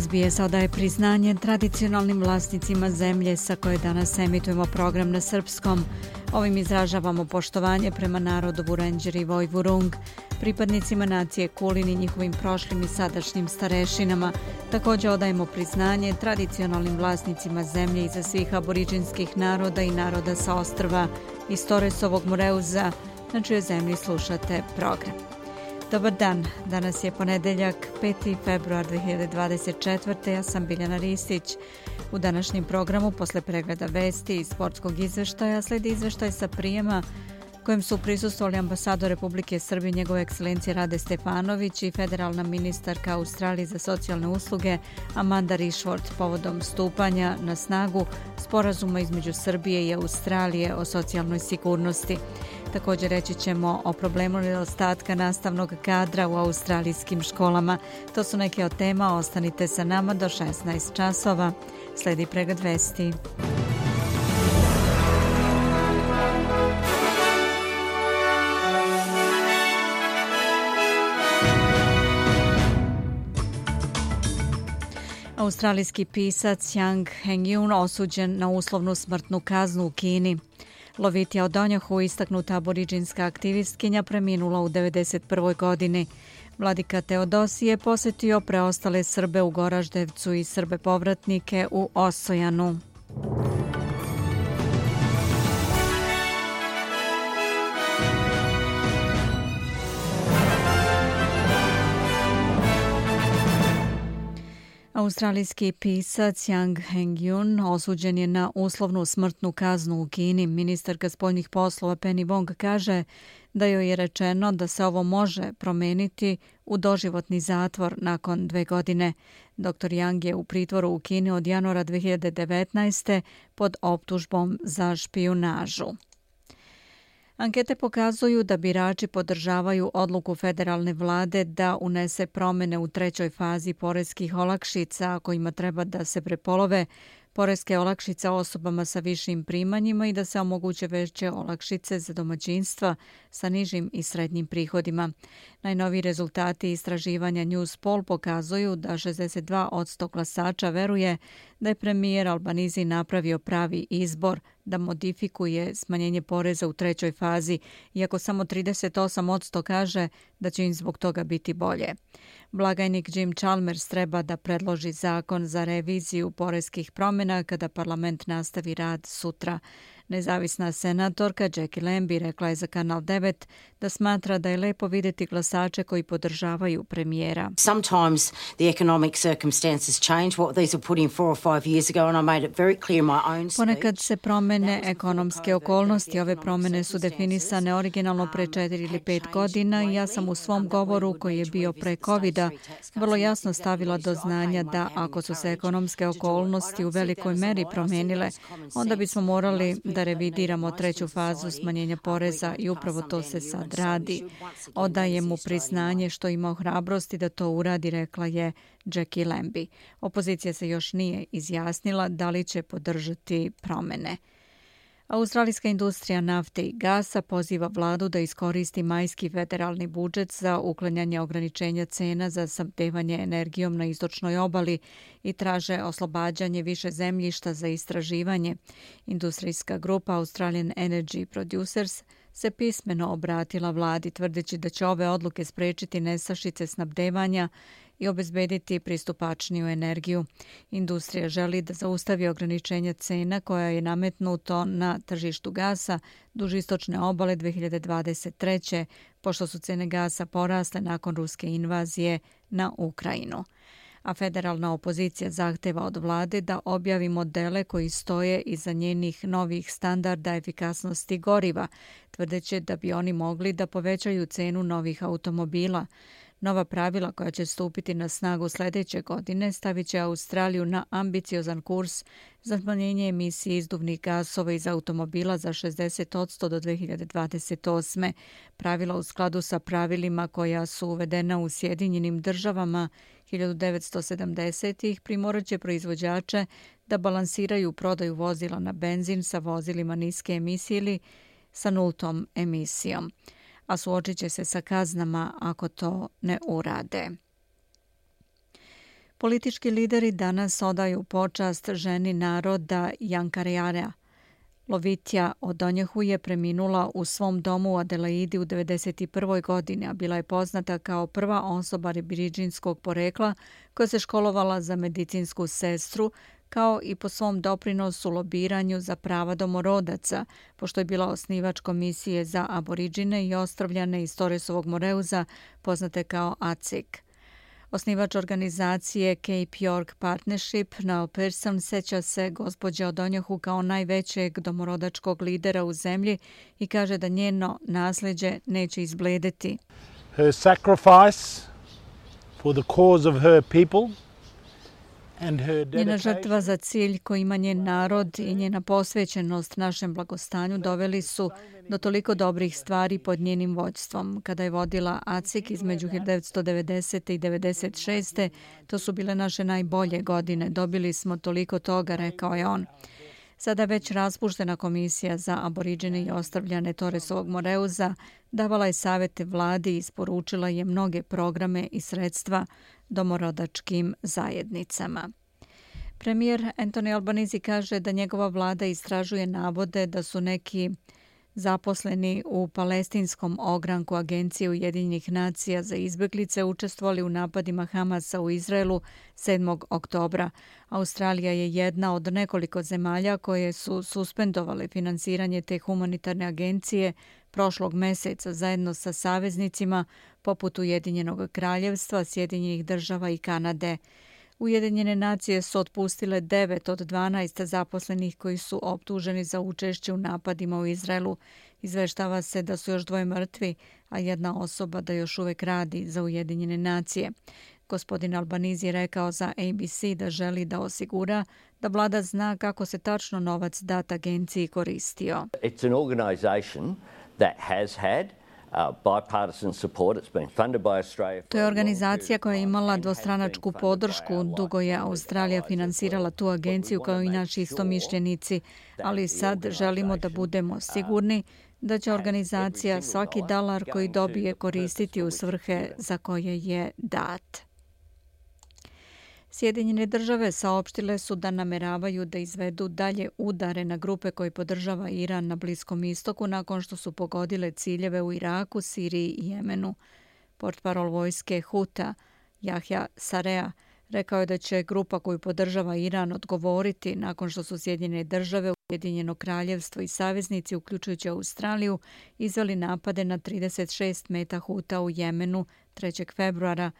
SBS odaje priznanje tradicionalnim vlasnicima zemlje sa koje danas emitujemo program na srpskom. Ovim izražavamo poštovanje prema narodu Vurenđer i Vojvurung, pripadnicima nacije Kulin i njihovim prošlim i sadašnjim starešinama. Također odajemo priznanje tradicionalnim vlasnicima zemlje iza svih aboriđinskih naroda i naroda sa ostrva iz Toresovog Moreuza, na čuje zemlji slušate program. Dobar dan, danas je ponedeljak, 5. februar 2024. Ja sam Biljana Ristić. U današnjem programu, posle pregleda vesti i sportskog izveštaja, sledi izveštaj sa prijema kojem su prisustovali ambasador Republike Srbije njegove ekscelencije Rade Stefanović i federalna ministarka Australije za socijalne usluge Amanda Rishworth povodom stupanja na snagu sporazuma između Srbije i Australije o socijalnoj sigurnosti. Također reći ćemo o problemu nedostatka nastavnog kadra u australijskim školama. To su neke od tema, ostanite sa nama do 16 časova. Sledi pregled vesti. Australijski pisac Yang Hengyun osuđen na uslovnu smrtnu kaznu u Kini. Lovitija Odonjahu, istaknuta aboriđinska aktivistkinja, preminula u 1991. godini. Vladika Teodosije posjetio preostale Srbe u Goraždevcu i Srbe povratnike u Osojanu. Australijski pisac Yang Hengyun osuđen je na uslovnu smrtnu kaznu u Kini. Ministarka spoljnih poslova Penny Wong kaže da joj je rečeno da se ovo može promeniti u doživotni zatvor nakon dve godine. Dr. Yang je u pritvoru u Kini od januara 2019. pod optužbom za špijunažu. Ankete pokazuju da birači podržavaju odluku federalne vlade da unese promene u trećoj fazi poreskih olakšica kojima treba da se prepolove poreske olakšice osobama sa višim primanjima i da se omoguće veće olakšice za domaćinstva sa nižim i srednjim prihodima. Najnoviji rezultati istraživanja News Poll pokazuju da 62 od 100 glasača veruje da je premijer Albanizi napravio pravi izbor da modifikuje smanjenje poreza u trećoj fazi, iako samo 38 od 100 kaže da će im zbog toga biti bolje. Blagajnik Jim Chalmers treba da predloži zakon za reviziju poreskih promjena kada parlament nastavi rad sutra. Nezavisna senatorka Jackie Lambie rekla je za Kanal 9 da smatra da je lepo videti glasače koji podržavaju premijera. Sometimes the economic circumstances change what these were put in four or five years ago and I made it very clear in my own speech. Ponekad se promene ekonomske okolnosti. Ove promene su definisane originalno pre četiri ili pet godina i ja sam u svom govoru koji je bio pre covid vrlo jasno stavila do znanja da ako su se ekonomske okolnosti u velikoj meri promenile, onda bismo morali da revidiramo treću fazu smanjenja poreza i upravo to se sad radi. Odaje mu priznanje što ima hrabrosti da to uradi, rekla je Jackie Lambie. Opozicija se još nije izjasnila da li će podržati promene. Australijska industrija nafte i gasa poziva vladu da iskoristi majski federalni budžet za uklanjanje ograničenja cena za samtevanje energijom na istočnoj obali i traže oslobađanje više zemljišta za istraživanje. Industrijska grupa Australian Energy Producers se pismeno obratila vladi tvrdeći da će ove odluke sprečiti nesašice snabdevanja i obezbediti pristupačniju energiju. Industrija želi da zaustavi ograničenja cena koja je nametnuto na tržištu gasa duž istočne obale 2023. pošto su cene gasa porasle nakon ruske invazije na Ukrajinu a federalna opozicija zahteva od vlade da objavi modele koji stoje iza njenih novih standarda efikasnosti goriva, tvrdeće da bi oni mogli da povećaju cenu novih automobila. Nova pravila koja će stupiti na snagu sljedeće godine stavit će Australiju na ambiciozan kurs za smanjenje emisije izduvnih gasova iz automobila za 60% do 2028. Pravila u skladu sa pravilima koja su uvedena u Sjedinjenim državama 1970-ih primorat će proizvođače da balansiraju prodaju vozila na benzin sa vozilima niske emisije ili sa nultom emisijom a suočit će se sa kaznama ako to ne urade. Politički lideri danas odaju počast ženi naroda Jankarejara. Lovitja Odonjehu je preminula u svom domu u Adelaidi u 1991. godini, a bila je poznata kao prva osoba ribiriđinskog porekla koja se školovala za medicinsku sestru, kao i po svom doprinosu lobiranju za prava domorodaca, pošto je bila osnivač komisije za aboriđine i ostrovljane iz Torresovog Moreuza, poznate kao ACIC. Osnivač organizacije Cape York Partnership, Noel Pearson, seća se gospođa Odonjohu kao najvećeg domorodačkog lidera u zemlji i kaže da njeno nasljeđe neće izbledeti. Her sacrifice for the cause of her people – Njena žrtva za cilj koji ima njen narod i njena posvećenost našem blagostanju doveli su do toliko dobrih stvari pod njenim vođstvom. Kada je vodila ACIK između 1990. i 1996. to su bile naše najbolje godine. Dobili smo toliko toga, rekao je on. Sada već raspuštena komisija za aboriđene i ostavljane Toresovog Moreuza davala je savete vladi i isporučila je mnoge programe i sredstva domorodačkim zajednicama. Premijer Anthony Albanizi kaže da njegova vlada istražuje navode da su neki zaposleni u palestinskom ogranku Agencije Ujedinjenih nacija za izbjeglice učestvovali u napadima Hamasa u Izraelu 7. oktobra. Australija je jedna od nekoliko zemalja koje su suspendovale finansiranje te humanitarne agencije prošlog meseca zajedno sa saveznicima poput Ujedinjenog kraljevstva, Sjedinjenih država i Kanade. Ujedinjene nacije su otpustile 9 od 12 zaposlenih koji su optuženi za učešće u napadima u Izraelu. Izveštava se da su još dvoje mrtvi, a jedna osoba da još uvek radi za Ujedinjene nacije. Gospodin Albanizi je rekao za ABC da želi da osigura da vlada zna kako se tačno novac dat agenciji koristio. It's an organization that has had To je organizacija koja je imala dvostranačku podršku. Dugo je Australija finansirala tu agenciju kao i naši istomišljenici, ali sad želimo da budemo sigurni da će organizacija svaki dalar koji dobije koristiti u svrhe za koje je dat. Sjedinjene države saopštile su da nameravaju da izvedu dalje udare na grupe koji podržava Iran na Bliskom istoku nakon što su pogodile ciljeve u Iraku, Siriji i Jemenu. Portparol vojske Huta, Jahja Sarea, rekao je da će grupa koju podržava Iran odgovoriti nakon što su Sjedinjene države, Ujedinjeno kraljevstvo i saveznici, uključujući Australiju, izveli napade na 36 meta Huta u Jemenu 3. februara.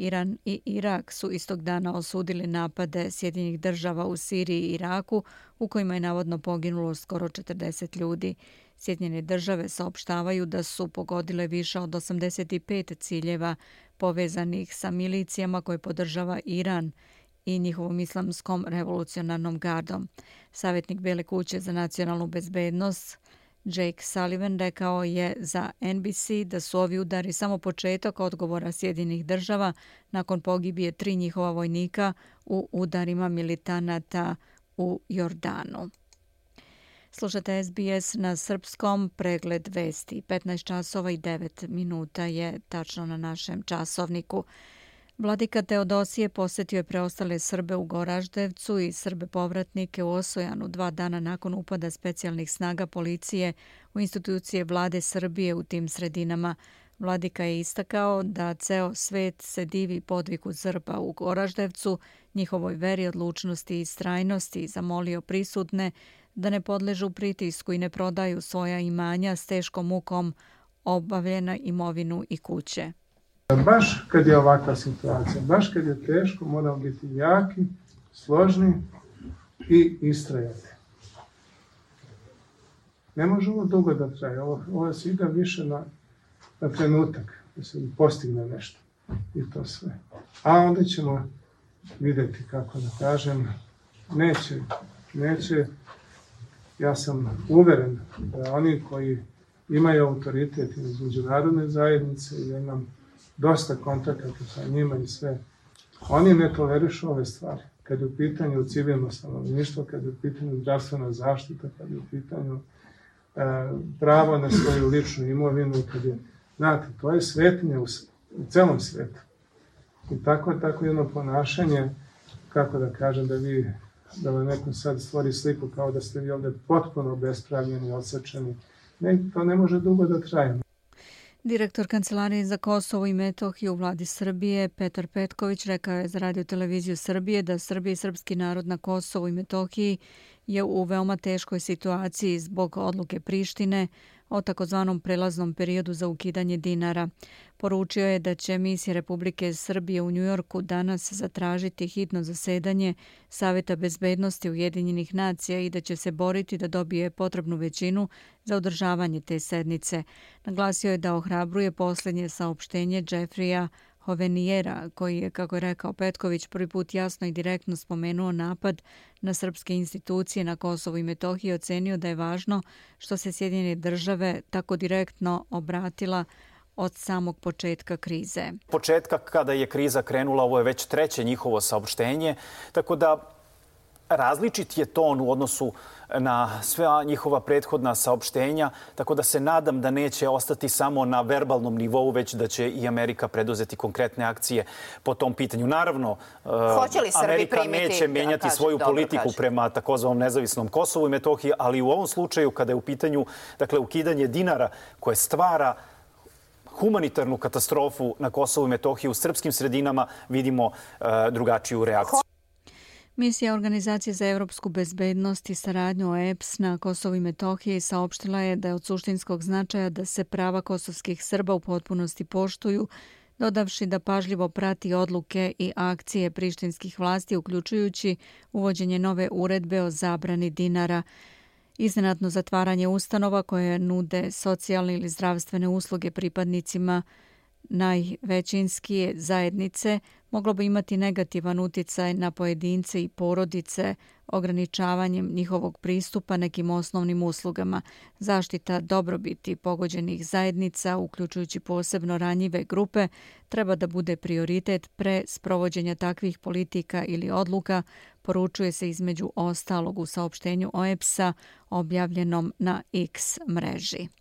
Iran i Irak su istog dana osudili napade Sjedinjih država u Siriji i Iraku, u kojima je navodno poginulo skoro 40 ljudi. Sjedinjene države saopštavaju da su pogodile više od 85 ciljeva povezanih sa milicijama koje podržava Iran i njihovom islamskom revolucionarnom gardom. Savjetnik Bele kuće za nacionalnu bezbednost Jake Sullivan rekao je za NBC da su ovi udari samo početak odgovora Sjedinih država nakon pogibije tri njihova vojnika u udarima militanata u Jordanu. Slušate SBS na srpskom pregled vesti. 15 časova i 9 minuta je tačno na našem časovniku. Vladika Teodosije posjetio je preostale Srbe u Goraždevcu i Srbe povratnike u Osojanu dva dana nakon upada specijalnih snaga policije u institucije vlade Srbije u tim sredinama. Vladika je istakao da ceo svet se divi podviku Srba u Goraždevcu, njihovoj veri odlučnosti i strajnosti i zamolio prisutne da ne podležu pritisku i ne prodaju svoja imanja s teškom mukom obavljena imovinu i kuće. Baš kad je ovakva situacija, baš kad je teško, moramo biti jaki, složni i istrajati. Ne može ovo dugo da traje, ovo, ovo se ide više na, na trenutak, da se postigne nešto. i to sve. A onda ćemo videti kako da kažem, neće, neće, ja sam uveren da oni koji imaju autoritet iz međunarodne zajednice i imam dosta kontakata sa njima i sve, oni ne tolerišu ove stvari. Kad je u pitanju civilno stanovništvo, kad je u pitanju zdravstvena zaštita, kad je u pitanju e, pravo na svoju ličnu imovinu, kad je, znate, to je svetinja u, u celom svetu. I tako je tako jedno ponašanje, kako da kažem, da vi, da vam neko sad stvori sliku kao da ste vi ovde potpuno bespravljeni, odsečeni, Ne, to ne može dugo da traje. Direktor Kancelarije za Kosovo i Metohiju u vladi Srbije, Petar Petković, rekao je za radio televiziju Srbije da Srbije i srpski narod na Kosovo i Metohiji je u veoma teškoj situaciji zbog odluke Prištine o takozvanom prelaznom periodu za ukidanje dinara. Poručio je da će misija Republike Srbije u Njujorku danas zatražiti hitno zasedanje Saveta bezbednosti Ujedinjenih nacija i da će se boriti da dobije potrebnu većinu za održavanje te sednice. Naglasio je da ohrabruje posljednje saopštenje Jeffrija Hovenijera, koji je, kako je rekao Petković, prvi put jasno i direktno spomenuo napad na srpske institucije na Kosovo i Metohiji, ocenio da je važno što se Sjedinjene države tako direktno obratila od samog početka krize. Početka kada je kriza krenula, ovo je već treće njihovo saopštenje, tako da različit je ton u odnosu na sve njihova prethodna saopštenja, tako da se nadam da neće ostati samo na verbalnom nivou, već da će i Amerika preduzeti konkretne akcije po tom pitanju. Naravno, Amerika neće menjati svoju politiku prema takozvanom nezavisnom Kosovu i Metohiji, ali u ovom slučaju, kada je u pitanju dakle, ukidanje dinara koje stvara humanitarnu katastrofu na Kosovu i Metohiji u srpskim sredinama, vidimo e, drugačiju reakciju. Misija Organizacije za evropsku bezbednost i saradnju OEPS na Kosovo i Metohiji saopštila je da je od suštinskog značaja da se prava kosovskih Srba u potpunosti poštuju, dodavši da pažljivo prati odluke i akcije prištinskih vlasti, uključujući uvođenje nove uredbe o zabrani dinara, iznenadno zatvaranje ustanova koje nude socijalne ili zdravstvene usluge pripadnicima najvećinskije zajednice moglo bi imati negativan uticaj na pojedince i porodice ograničavanjem njihovog pristupa nekim osnovnim uslugama. Zaštita dobrobiti pogođenih zajednica, uključujući posebno ranjive grupe, treba da bude prioritet pre sprovođenja takvih politika ili odluka, poručuje se između ostalog u saopštenju OEPS-a objavljenom na X mreži.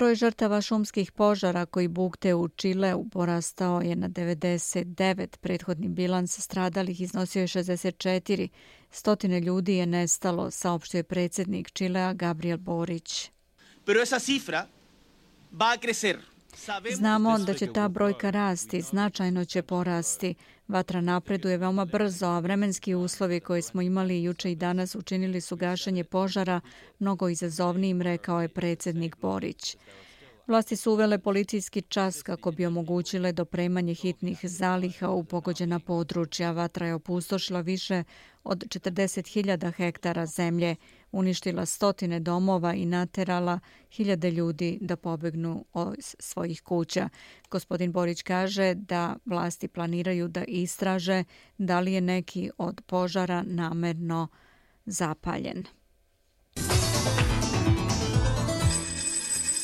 Broj žrtava šumskih požara koji bukte u Čileu porastao je na 99. Prethodni bilans stradalih iznosio je 64. Stotine ljudi je nestalo, saopštio je predsjednik Čilea Gabriel Borić. Pero esa cifra va a crecer. Znamo da će ta brojka rasti, značajno će porasti. Vatra napreduje veoma brzo, a vremenski uslovi koje smo imali juče i danas učinili su gašanje požara mnogo izazovnijim, rekao je predsjednik Borić. Vlasti su uvele policijski čas kako bi omogućile dopremanje hitnih zaliha u pogođena područja. Vatra je opustošila više od 40.000 hektara zemlje, uništila stotine domova i naterala hiljade ljudi da pobegnu iz svojih kuća. Gospodin Borić kaže da vlasti planiraju da istraže da li je neki od požara namerno zapaljen.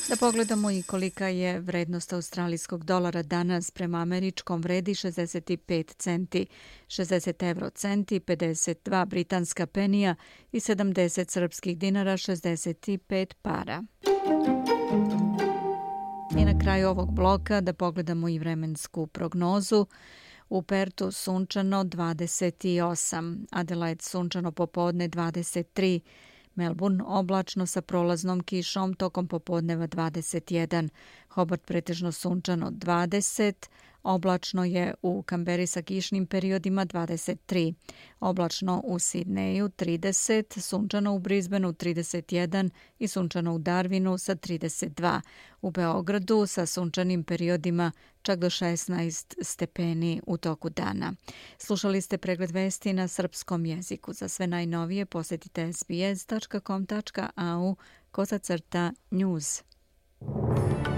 Da pogledamo i kolika je vrednost australijskog dolara danas prema američkom vredi 65 centi, 60 euro centi, 52 britanska penija i 70 srpskih dinara, 65 para. I na kraju ovog bloka da pogledamo i vremensku prognozu. U Pertu sunčano 28, Adelaide sunčano popodne 23, Melbourne oblačno sa prolaznom kišom tokom popodneva 21, Hobart pretežno sunčano 20, oblačno je u Kamberi sa kišnim periodima 23, oblačno u Sidneju 30, sunčano u Brisbaneu 31 i sunčano u Darwinu sa 32, u Beogradu sa sunčanim periodima čak do 16 stepeni u toku dana. Slušali ste pregled vesti na srpskom jeziku. Za sve najnovije posjetite sbs.com.au kosacrta news. Thank you.